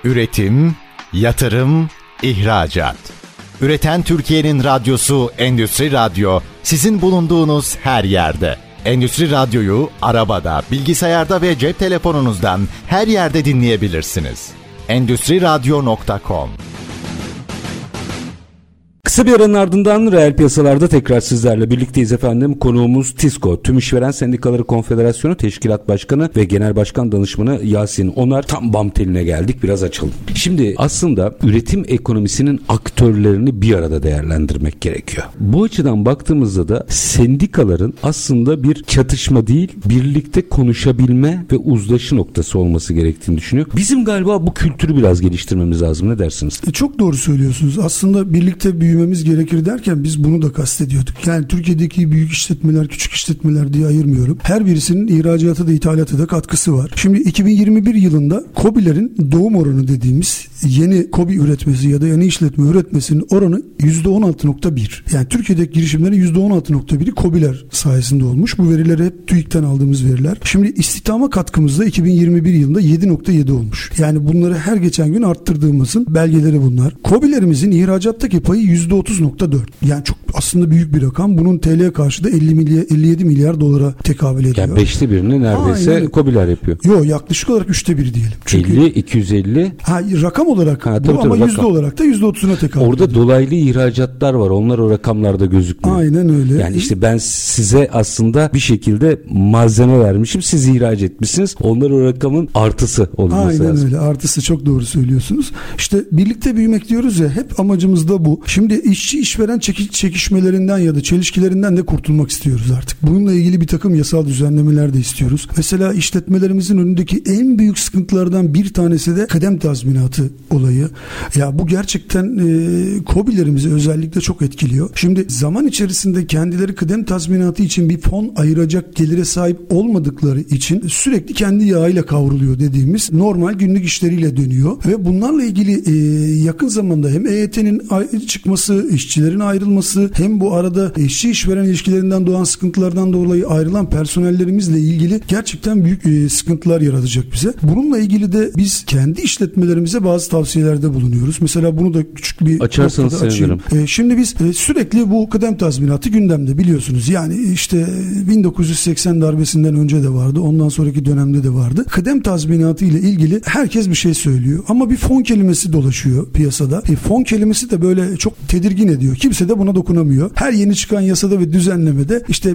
Üretim, yatırım, ihracat. Üreten Türkiye'nin radyosu Endüstri Radyo sizin bulunduğunuz her yerde. Endüstri Radyo'yu arabada, bilgisayarda ve cep telefonunuzdan her yerde dinleyebilirsiniz. Endüstri Radyo.com Kısa bir aranın ardından reel piyasalarda tekrar sizlerle birlikteyiz efendim. Konuğumuz TİSKO, Tüm İşveren Sendikaları Konfederasyonu Teşkilat Başkanı ve Genel Başkan Danışmanı Yasin Onar. Tam bam teline geldik biraz açalım. Şimdi aslında üretim ekonomisinin aktörlerini bir arada değerlendirmek gerekiyor. Bu açıdan baktığımızda da sendikaların aslında bir çatışma değil birlikte konuşabilme ve uzlaşı noktası olması gerektiğini düşünüyor. Bizim galiba bu kültürü biraz geliştirmemiz lazım ne dersiniz? E, Çok doğru söylüyorsunuz. Aslında birlikte büyümemiz gerekir derken biz bunu da kastediyorduk. Yani Türkiye'deki büyük işletmeler, küçük işletmeler diye ayırmıyorum. Her birisinin ihracatı da ithalatı da katkısı var. Şimdi 2021 yılında KOBİ'lerin doğum oranı dediğimiz yeni KOBİ üretmesi ya da yeni işletme üretmesinin oranı %16.1. Yani Türkiye'deki girişimlerin %16.1'i KOBİ'ler sayesinde olmuş. Bu veriler hep TÜİK'ten aldığımız veriler. Şimdi istihdama katkımız da 2021 yılında 7.7 olmuş. Yani bunları her geçen gün arttırdığımızın belgeleri bunlar. KOBİ'lerimizin ihracattaki payı %30.4. Yani çok aslında büyük bir rakam. Bunun TL karşı da 50 milyar, 57 milyar dolara tekabül ediyor. Yani beşte birini neredeyse Aynen. kobiler yapıyor. Yo yaklaşık olarak üçte bir diyelim. Çünkü 50, 250 ha, rakam olarak Ha, bu tabii, tabii, ama yüzde rakam. olarak da yüzde otuzuna tekabül Orada ediyor. dolaylı ihracatlar var. Onlar o rakamlarda gözükmüyor. Aynen öyle. Yani işte ben size aslında bir şekilde malzeme vermişim. Siz ihraç etmişsiniz. Onlar o rakamın artısı olması Aynen lazım. öyle. Artısı çok doğru söylüyorsunuz. İşte birlikte büyümek diyoruz ya hep amacımız da bu. Şimdi işçi işveren çeki- çekişmelerinden ya da çelişkilerinden de kurtulmak istiyoruz artık. Bununla ilgili bir takım yasal düzenlemeler de istiyoruz. Mesela işletmelerimizin önündeki en büyük sıkıntılardan bir tanesi de kıdem tazminatı olayı. Ya bu gerçekten e, KOBİ'lerimizi özellikle çok etkiliyor. Şimdi zaman içerisinde kendileri kıdem tazminatı için bir fon ayıracak gelire sahip olmadıkları için sürekli kendi yağıyla kavruluyor dediğimiz normal günlük işleriyle dönüyor ve bunlarla ilgili e, yakın zamanda hem EYT'nin çıkması, işçilerin ayrılması hem bu arada işçi işveren ilişkilerinden doğan sıkıntılardan dolayı ayrılan personellerimizle ilgili gerçekten büyük e, sıkıntılar yaratacak bize. Bununla ilgili de biz kendi işletmelerimize bazı tavsiyelerde bulunuyoruz. Mesela bunu da küçük bir Açarsanız sevinirim. E, şimdi biz e, sürekli bu kıdem tazminatı gündemde biliyorsunuz. Yani işte 1980 darbesinden önce de vardı. Ondan sonraki dönemde de vardı. Kıdem tazminatı ile ilgili herkes bir şey söylüyor. Ama bir fon kelimesi dolaşıyor piyasada. E, fon kelimesi de böyle çok tedirgin ediyor. Kimse de buna dokunamıyor. Her yeni çıkan yasada ve düzenlemede işte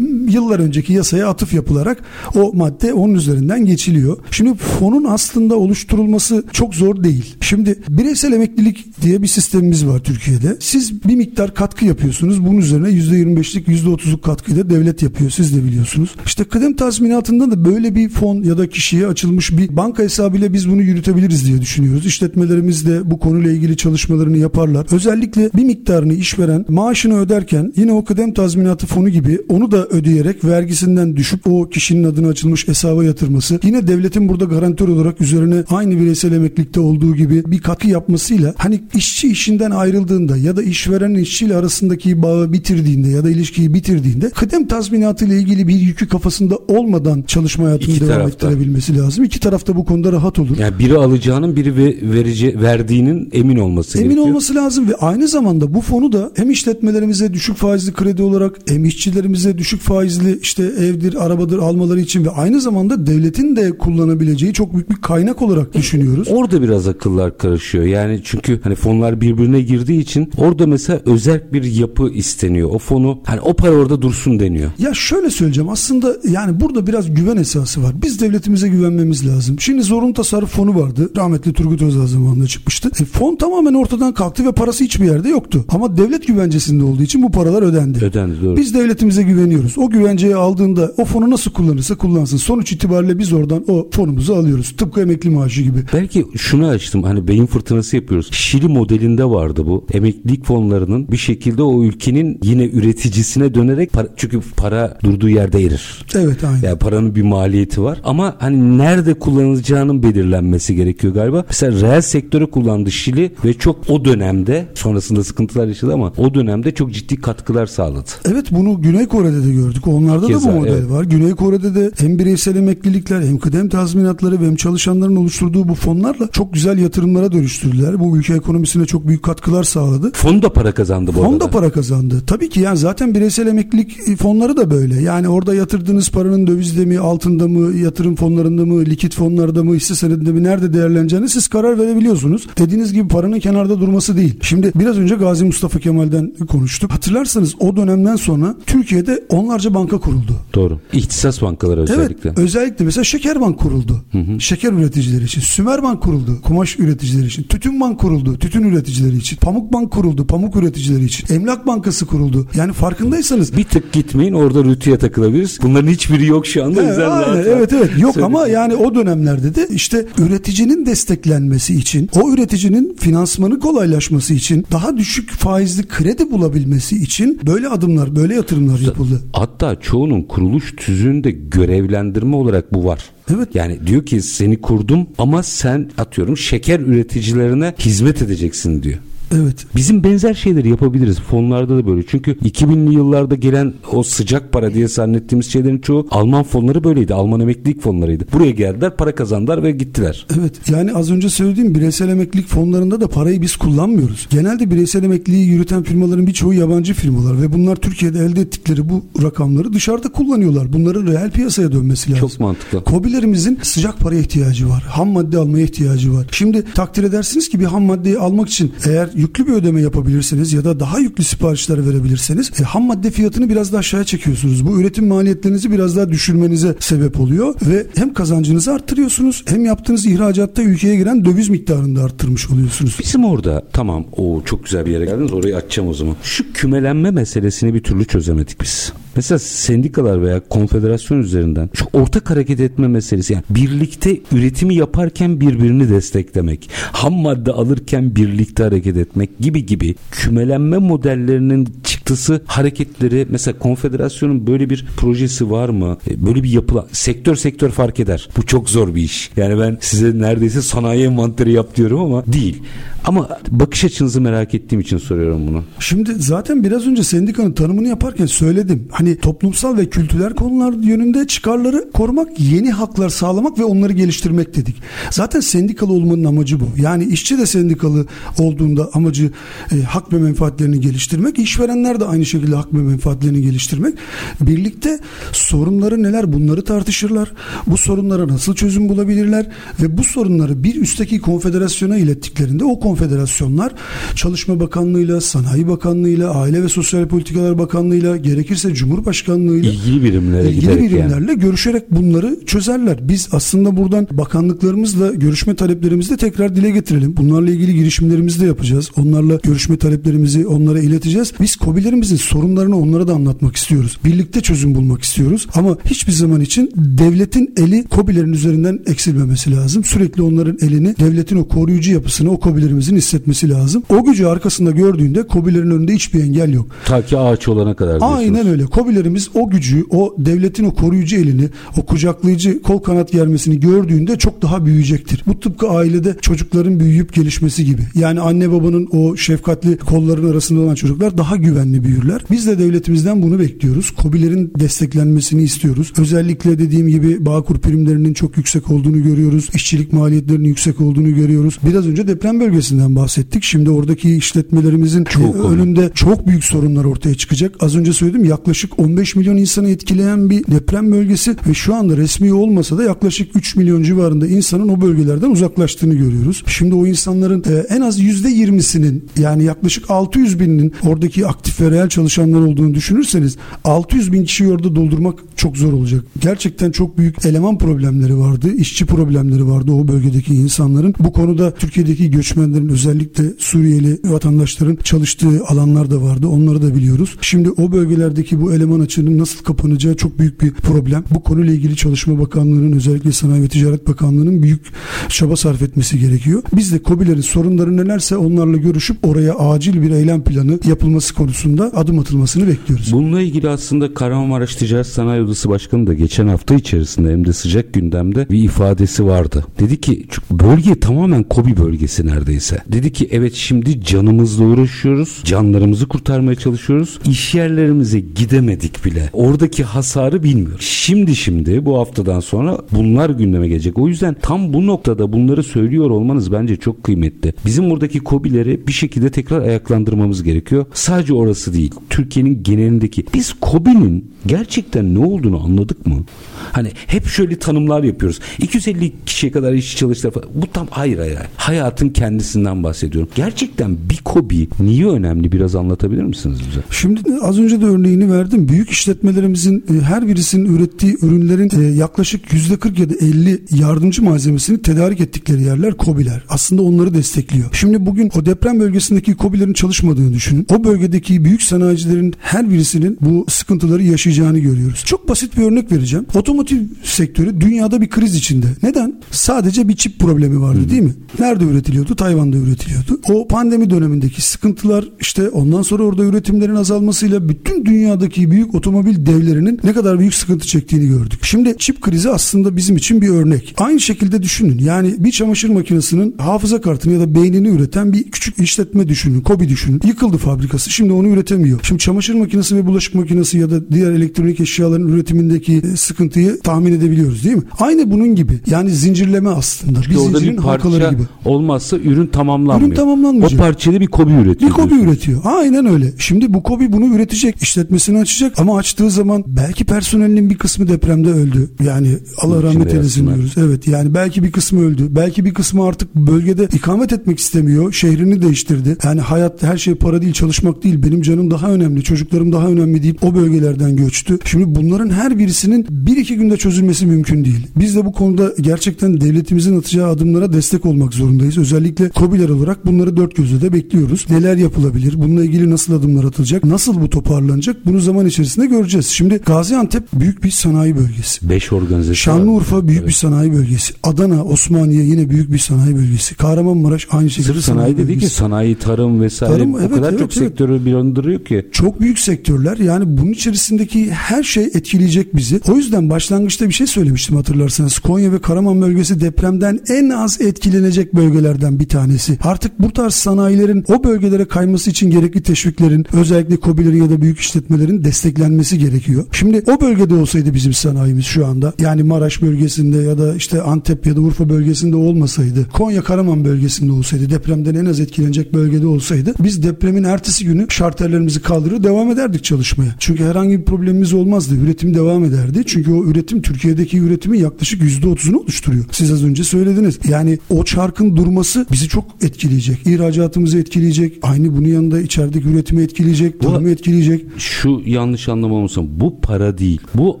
yıllar önceki yasaya atıf yapılarak o madde onun üzerinden geçiliyor. Şimdi fonun aslında oluşturulması çok zor değil. Şimdi bireysel emeklilik diye bir sistemimiz var Türkiye'de. Siz bir miktar katkı yapıyorsunuz. Bunun üzerine %25'lik %30'luk katkıyı da devlet yapıyor. Siz de biliyorsunuz. İşte kıdem tazminatında da böyle bir fon ya da kişiye açılmış bir banka hesabıyla biz bunu yürütebiliriz diye düşünüyoruz. İşletmelerimiz de bu konuyla ilgili çalışmalarını yaparlar. Özellikle bir miktarını işveren maaşını öderken yine o kıdem tazminatı fonu gibi onu da ödeyerek vergisinden düşüp o kişinin adına açılmış hesaba yatırması yine devletin burada garantör olarak üzerine aynı bireysel emeklilikte olduğu gibi bir katkı yapmasıyla hani işçi işinden ayrıldığında ya da işveren işçiyle arasındaki bağı bitirdiğinde ya da ilişkiyi bitirdiğinde kıdem tazminatı ile ilgili bir yükü kafasında olmadan çalışma hayatını İki devam tarafta. ettirebilmesi lazım. İki tarafta bu konuda rahat olur. Yani biri alacağının biri ve verici verdiğinin emin olması Emin gerekiyor. olması lazım ve aynı zamanda bu fonu da hem işletmelerimize düşük faizli kredi olarak hem işçilerimize düşük faizli işte evdir, arabadır almaları için ve aynı zamanda devletin de kullanabileceği çok büyük bir kaynak olarak düşünüyoruz. Orada biraz akıllar karışıyor. Yani çünkü hani fonlar birbirine girdiği için orada mesela özel bir yapı isteniyor. O fonu hani o para orada dursun deniyor. Ya şöyle söyleyeceğim aslında yani burada biraz güven esası var. Biz devletimize güvenmemiz lazım. Şimdi zorunlu tasarruf fonu vardı. Rahmetli Turgut Özal zamanında çıkmıştı. E, fon tamamen ortadan kalktı ve parası hiçbir yerde yoktu. Ama devlet güvencesinde olduğu için bu paralar ödendi. Ödendi doğru. Biz devletimize güveniyoruz. O güvenceyi aldığında o fonu nasıl kullanırsa kullansın. Sonuç itibariyle biz oradan o fonumuzu alıyoruz. Tıpkı emekli maaşı gibi. Belki şunu açtım hani beyin fırtınası yapıyoruz. Şili modelinde vardı bu. Emeklilik fonlarının bir şekilde o ülkenin yine üreticisine dönerek para, çünkü para durduğu yerde erir. Evet aynı. Yani paranın bir maliyeti var ama hani nerede kullanılacağının belirlenmesi gerekiyor galiba. Mesela reel sektöre kullandı Şili ve çok o dönemde sonrasında sıkıntılar yaşadı ama o dönemde çok ciddi katkılar sağladı. Evet bunu Güney Kore'de de gördük. Onlarda Keza, da bu model evet. var. Güney Kore'de de hem bireysel emeklilikler hem kıdem tazminatları ve hem çalışanların oluşturduğu bu fonlarla çok güzel yatırımlara dönüştürdüler. Bu ülke ekonomisine çok büyük katkılar sağladı. Fon da para kazandı bu Fon arada. da para kazandı. Tabii ki yani zaten bireysel emeklilik fonları da böyle. Yani orada yatırdığınız paranın dövizde mi, altında mı, yatırım fonlarında mı, likit fonlarda mı, hisse senedinde mi, nerede değerleneceğini siz karar verebiliyorsunuz. Dediğiniz gibi paranın kenarda durması değil. Şimdi biraz önce Gazi Mustafa Kemal'den konuştuk. Hatırlarsanız o dönemden sonra Türkiye'de onlarca banka kuruldu. Doğru. İhtisas bankaları özellikle. Evet özellikle mesela Şekerbank kuruldu. Şeker üreticileri için. Sümerbank kuruldu. Kumaş üreticileri için. Tütünbank kuruldu. Tütün üreticileri için. Pamukbank kuruldu. Pamuk üreticileri için. Emlak Bankası kuruldu. Yani farkındaysanız Bir tık gitmeyin orada rütüye takılabiliriz. Bunların hiçbiri yok şu anda. Güzel, aynen. evet evet yok söyleyin. ama yani o dönemlerde de işte üreticinin desteklenmesi için o üreticinin finansmanı kolaylaşması için daha düşük faizli kredi bulabilmesi için böyle adımlar böyle yatırımlar yapıldı. Hatta çoğunun kuruluş tüzüğünde görevlendirme olarak bu var. Evet. Yani diyor ki seni kurdum ama sen atıyorum şeker üreticilerine hizmet edeceksin diyor. Evet. Bizim benzer şeyleri yapabiliriz. Fonlarda da böyle. Çünkü 2000'li yıllarda gelen o sıcak para diye zannettiğimiz şeylerin çoğu Alman fonları böyleydi. Alman emeklilik fonlarıydı. Buraya geldiler, para kazandılar ve gittiler. Evet yani az önce söylediğim bireysel emeklilik fonlarında da parayı biz kullanmıyoruz. Genelde bireysel emekliliği yürüten firmaların birçoğu yabancı firmalar ve bunlar Türkiye'de elde ettikleri bu rakamları dışarıda kullanıyorlar. Bunların reel piyasaya dönmesi lazım. Çok mantıklı. Kobilerimizin sıcak paraya ihtiyacı var. Ham madde almaya ihtiyacı var. Şimdi takdir edersiniz ki bir ham maddeyi almak için eğer yüklü bir ödeme yapabilirseniz ya da daha yüklü siparişler verebilirseniz e, ham madde fiyatını biraz daha aşağıya çekiyorsunuz. Bu üretim maliyetlerinizi biraz daha düşürmenize sebep oluyor ve hem kazancınızı arttırıyorsunuz hem yaptığınız ihracatta ülkeye giren döviz miktarını da arttırmış oluyorsunuz. Bizim orada tamam o çok güzel bir yere geldiniz orayı açacağım o zaman. Şu kümelenme meselesini bir türlü çözemedik biz. Mesela sendikalar veya konfederasyon üzerinden şu ortak hareket etme meselesi yani birlikte üretimi yaparken birbirini desteklemek, ham madde alırken birlikte hareket etmek gibi gibi kümelenme modellerinin çıktısı hareketleri mesela konfederasyonun böyle bir projesi var mı? E, Böyle bir yapılan sektör sektör fark eder. Bu çok zor bir iş. Yani ben size neredeyse sanayi envanteri yap diyorum ama değil. Ama bakış açınızı merak ettiğim için soruyorum bunu. Şimdi zaten biraz önce sendikanın tanımını yaparken söyledim. Hani toplumsal ve kültürel konular yönünde çıkarları korumak, yeni haklar sağlamak ve onları geliştirmek dedik. Zaten sendikalı olmanın amacı bu. Yani işçi de sendikalı olduğunda amacı e, hak ve menfaatlerini geliştirmek, işverenler onlar da aynı şekilde hak ve menfaatlerini geliştirmek. Birlikte sorunları neler bunları tartışırlar. Bu sorunlara nasıl çözüm bulabilirler ve bu sorunları bir üstteki konfederasyona ilettiklerinde o konfederasyonlar Çalışma Bakanlığı'yla, Sanayi Bakanlığı'yla, Aile ve Sosyal Politikalar Bakanlığı'yla, gerekirse Cumhurbaşkanlığı'yla ilgili birimlere ilgili birimlerle yani. görüşerek bunları çözerler. Biz aslında buradan bakanlıklarımızla görüşme taleplerimizi de tekrar dile getirelim. Bunlarla ilgili girişimlerimizi de yapacağız. Onlarla görüşme taleplerimizi onlara ileteceğiz. Biz COBİ'lerimizin sorunlarını onlara da anlatmak istiyoruz. Birlikte çözüm bulmak istiyoruz. Ama hiçbir zaman için devletin eli COBİ'lerin üzerinden eksilmemesi lazım. Sürekli onların elini devletin o koruyucu yapısını o COBİ'lerimizin hissetmesi lazım. O gücü arkasında gördüğünde COBİ'lerin önünde hiçbir engel yok. Ta ki ağaç olana kadar diyorsunuz. Aynen öyle. COBİ'lerimiz o gücü, o devletin o koruyucu elini, o kucaklayıcı kol kanat germesini gördüğünde çok daha büyüyecektir. Bu tıpkı ailede çocukların büyüyüp gelişmesi gibi. Yani anne babanın o şefkatli kolların arasında olan çocuklar daha güvenli büyürler. Biz de devletimizden bunu bekliyoruz. COBİ'lerin desteklenmesini istiyoruz. Özellikle dediğim gibi Bağkur primlerinin çok yüksek olduğunu görüyoruz. İşçilik maliyetlerinin yüksek olduğunu görüyoruz. Biraz önce deprem bölgesinden bahsettik. Şimdi oradaki işletmelerimizin çok önünde önemli. çok büyük sorunlar ortaya çıkacak. Az önce söyledim yaklaşık 15 milyon insanı etkileyen bir deprem bölgesi ve şu anda resmi olmasa da yaklaşık 3 milyon civarında insanın o bölgelerden uzaklaştığını görüyoruz. Şimdi o insanların e, en az %20'sinin yani yaklaşık 600 binin oradaki aktif ve reel çalışanlar olduğunu düşünürseniz 600 bin kişiyi orada doldurmak çok zor olacak. Gerçekten çok büyük eleman problemleri vardı, işçi problemleri vardı o bölgedeki insanların. Bu konuda Türkiye'deki göçmenlerin özellikle Suriyeli vatandaşların çalıştığı alanlar da vardı. Onları da biliyoruz. Şimdi o bölgelerdeki bu eleman açığının nasıl kapanacağı çok büyük bir problem. Bu konuyla ilgili Çalışma Bakanlığı'nın özellikle Sanayi ve Ticaret Bakanlığı'nın büyük çaba sarf etmesi gerekiyor. Biz de COBİ'lerin sorunları nelerse onlarla görüşüp oraya acil bir eylem planı yapılması konusunda adım atılmasını bekliyoruz. Bununla ilgili aslında Kahramanmaraş Ticaret Sanayi Odası Başkanı da geçen hafta içerisinde hem de sıcak gündemde bir ifadesi vardı. Dedi ki bölge tamamen COBİ bölgesi neredeyse. Dedi ki evet şimdi canımızla uğraşıyoruz. Canlarımızı kurtarmaya çalışıyoruz. İş yerlerimize gidemedik bile. Oradaki hasarı bilmiyoruz. Şimdi şimdi bu haftadan sonra bunlar gündeme gelecek. O yüzden tam bu noktada bunları söylüyor olmanız bence çok kıymetli. Bizim buradaki kobileri bir şekilde tekrar ayaklandırmamız gerekiyor. Sadece orası değil. Türkiye'nin genelindeki. Biz kobinin gerçekten ne olduğunu anladık mı? Hani hep şöyle tanımlar yapıyoruz. 250 kişiye kadar işçi çalıştı falan. Bu tam hayır hayır. Hayatın kendisinden bahsediyorum. Gerçekten bir kobi niye önemli biraz anlatabilir misiniz bize? Şimdi az önce de örneğini verdim. Büyük işletmelerimizin e, her birisinin ürettiği ürünlerin e, yaklaşık yüzde 40 ya da 50 yardımcı malzemesini tedarik ettikleri yerler kobiler. Aslında onları destekliyor. Şimdi bugün o deprem bölgesindeki kobilerin çalışmadığını düşünün. O bölgedeki büyük sanayicilerin her birisinin bu sıkıntıları yaşayacağını görüyoruz. Çok basit bir örnek vereceğim. Otomotiv sektörü dünyada bir kriz içinde. Neden? Sadece bir çip problemi vardı değil mi? Nerede üretiliyordu? Tayvan'da üretiliyordu. O pandemi dönemindeki sıkıntılar işte ondan sonra orada üretimlerin azalmasıyla bütün dünyadaki büyük otomobil devlerinin ne kadar büyük sıkıntı çektiğini gördük. Şimdi çip krizi aslında bizim için bir örnek. Aynı şekilde düşünün. Yani bir çamaşır makinesinin hafıza kartını ya da beynini üreten bir küçük işletme düşünün. Kobi düşünün. Yıkıldı fabrikası. Şimdi onu üretemiyor. Şimdi çamaşır makinesi ve bulaşık makinesi ya da diğer elektronik eşyaların üretimindeki e, sıkıntıyı tahmin edebiliyoruz değil mi? Aynı bunun gibi. Yani zincirleme aslında. Çünkü bir zincirin bir halkaları gibi. Olmazsa ürün tamamlanmıyor. Ürün tamamlanmayacak. O parçayı bir kobi üretiyor. Bir kobi üretiyor. Aynen öyle. Şimdi bu kobi bunu üretecek. işletmesini açacak ama açtığı zaman belki personelinin bir kısmı depremde öldü. Yani Allah rahmet eylesin diyoruz. Evet yani belki bir kısmı öldü. Belki bir kısmı artık bölgede ikamet etmek istemiyor. Şehrini değiştirdi. Yani hayat her şey para değil çalışmak değil. Benim canım daha önemli. Çocuklarım daha önemli deyip o bölgelerden göçtü. Şimdi bunların her birisinin bir iki günde çözülmesi mümkün değil. Biz de bu konuda gerçekten devletimizin atacağı adımlara destek olmak zorundayız. Özellikle COBİ'ler olarak bunları dört gözle de bekliyoruz. Neler yapılabilir? Bununla ilgili nasıl adımlar atılacak? Nasıl bu toparlanacak? Bunu zaman içerisinde göreceğiz. Şimdi Gaziantep büyük bir sanayi bölgesi. Beş organizasyon. Şanlıurfa büyük evet. bir sanayi bölgesi. Adana, Osmaniye yine büyük bir sanayi bölgesi. Kahramanmaraş aynı şekilde Sırf sanayi, sanayi dedi ki sanayi, tarım vesaire tarım, o evet, kadar evet, çok evet. sektörü bir andırıyor ki. Çok büyük sektörler. Yani bunun içerisindeki her şey etkileyecek bizi. O yüzden başlangıçta bir şey söylemiştim hatırlarsanız. Konya ve Karaman bölgesi depremden en az etkilenecek bölgelerden bir tanesi. Artık bu tarz sanayilerin o bölgelere kayması için gerekli teşviklerin özellikle kobilerin ya da büyük işletmelerin desteklenmesi gerekiyor. Şimdi o bölgede olsaydı bizim sanayimiz şu anda yani Maraş bölgesinde ya da işte Antep ya da Urfa bölgesinde olmasaydı Konya Karaman bölgesinde olsaydı depremden en az etkilenecek bölgede olsaydı biz depremin ertesi günü şarter defterlerimizi kaldırır devam ederdik çalışmaya. Çünkü herhangi bir problemimiz olmazdı. Üretim devam ederdi. Çünkü o üretim Türkiye'deki üretimin yaklaşık %30'unu oluşturuyor. Siz az önce söylediniz. Yani o çarkın durması bizi çok etkileyecek. İhracatımızı etkileyecek. Aynı bunun yanında içerideki üretimi etkileyecek. Tarımı etkileyecek. Şu yanlış anlamamızın bu para değil. Bu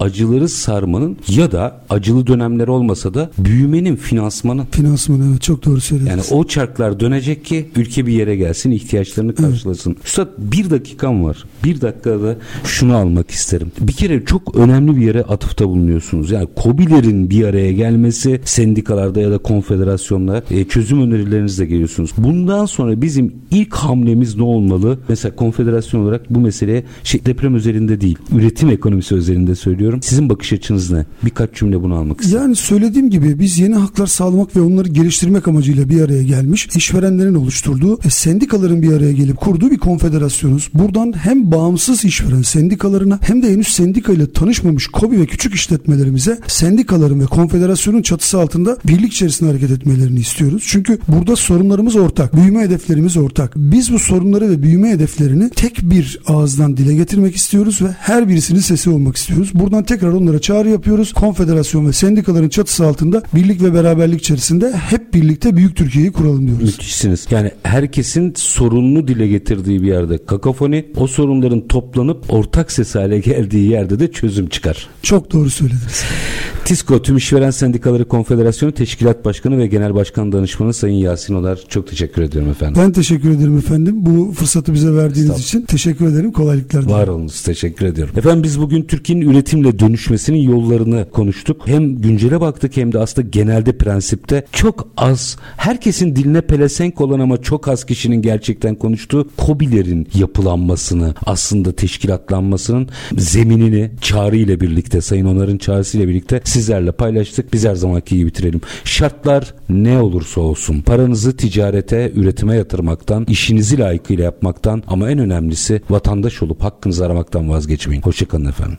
acıları sarmanın ya da acılı dönemler olmasa da büyümenin finansmanı. Finansman evet çok doğru söylediniz. Yani o çarklar dönecek ki ülke bir yere gelsin ihtiyaçlarını karşılasın. Evet. Üstad bir dakikam var. Bir dakikada şunu almak isterim. Bir kere çok önemli bir yere atıfta bulunuyorsunuz. Yani COBİ'lerin bir araya gelmesi sendikalarda ya da konfederasyonlar e, çözüm önerilerinizle geliyorsunuz. Bundan sonra bizim ilk hamlemiz ne olmalı? Mesela konfederasyon olarak bu meseleye şey, deprem üzerinde değil, üretim ekonomisi üzerinde söylüyorum. Sizin bakış açınız ne? Birkaç cümle bunu almak istedim. Yani söylediğim gibi biz yeni haklar sağlamak ve onları geliştirmek amacıyla bir araya gelmiş, işverenlerin oluşturduğu, e, sendikaların bir araya gelip kurduğu bir konfederasyonuz. Buradan hem bağımsız işveren sendikalarına hem de henüz sendika ile tanışmamış KOBİ ve küçük işletmelerimize sendikaların ve konfederasyonun çatısı altında birlik içerisinde hareket etmelerini istiyoruz. Çünkü burada sorunlarımız ortak, büyüme hedeflerimiz ortak. Biz bu sorunları ve büyüme hedeflerini tek bir ağızdan dile getirmek istiyoruz ve her birisinin sesi olmak istiyoruz. Buradan tekrar onlara çağrı yapıyoruz. Konfederasyon ve sendikaların çatısı altında birlik ve beraberlik içerisinde hep birlikte büyük Türkiye'yi kuralım diyoruz. Müthişsiniz. Yani herkesin sorununu dile getirdiği bir yerde kakafoni, o sorunların toplanıp ortak ses hale geldiği yerde de çözüm çıkar. Çok doğru söylediniz. TİSKO Tüm İşveren Sendikaları Konfederasyonu Teşkilat Başkanı ve Genel Başkan Danışmanı Sayın Yasin Olar çok teşekkür ediyorum efendim. Ben teşekkür ederim efendim. Bu fırsatı bize verdiğiniz için teşekkür ederim. Kolaylıklar dilerim. Var olunuz. Teşekkür ediyorum. Efendim biz bugün Türkiye'nin üretimle dönüşmesinin yollarını konuştuk. Hem güncele baktık hem de aslında genelde prensipte çok az herkesin diline pelesenk olan ama çok az kişinin gerçekten konuştuğu kobilerin yapılanmasını aslında teşkilatlanmasının zeminini çağrı ile birlikte Sayın Onar'ın çağrısıyla birlikte sizlerle paylaştık. Biz her zamanki gibi bitirelim. Şartlar ne olursa olsun paranızı ticarete, üretime yatırmaktan, işinizi layıkıyla yapmaktan ama en önemlisi vatandaş olup hakkınızı aramaktan vazgeçmeyin. Hoşçakalın efendim.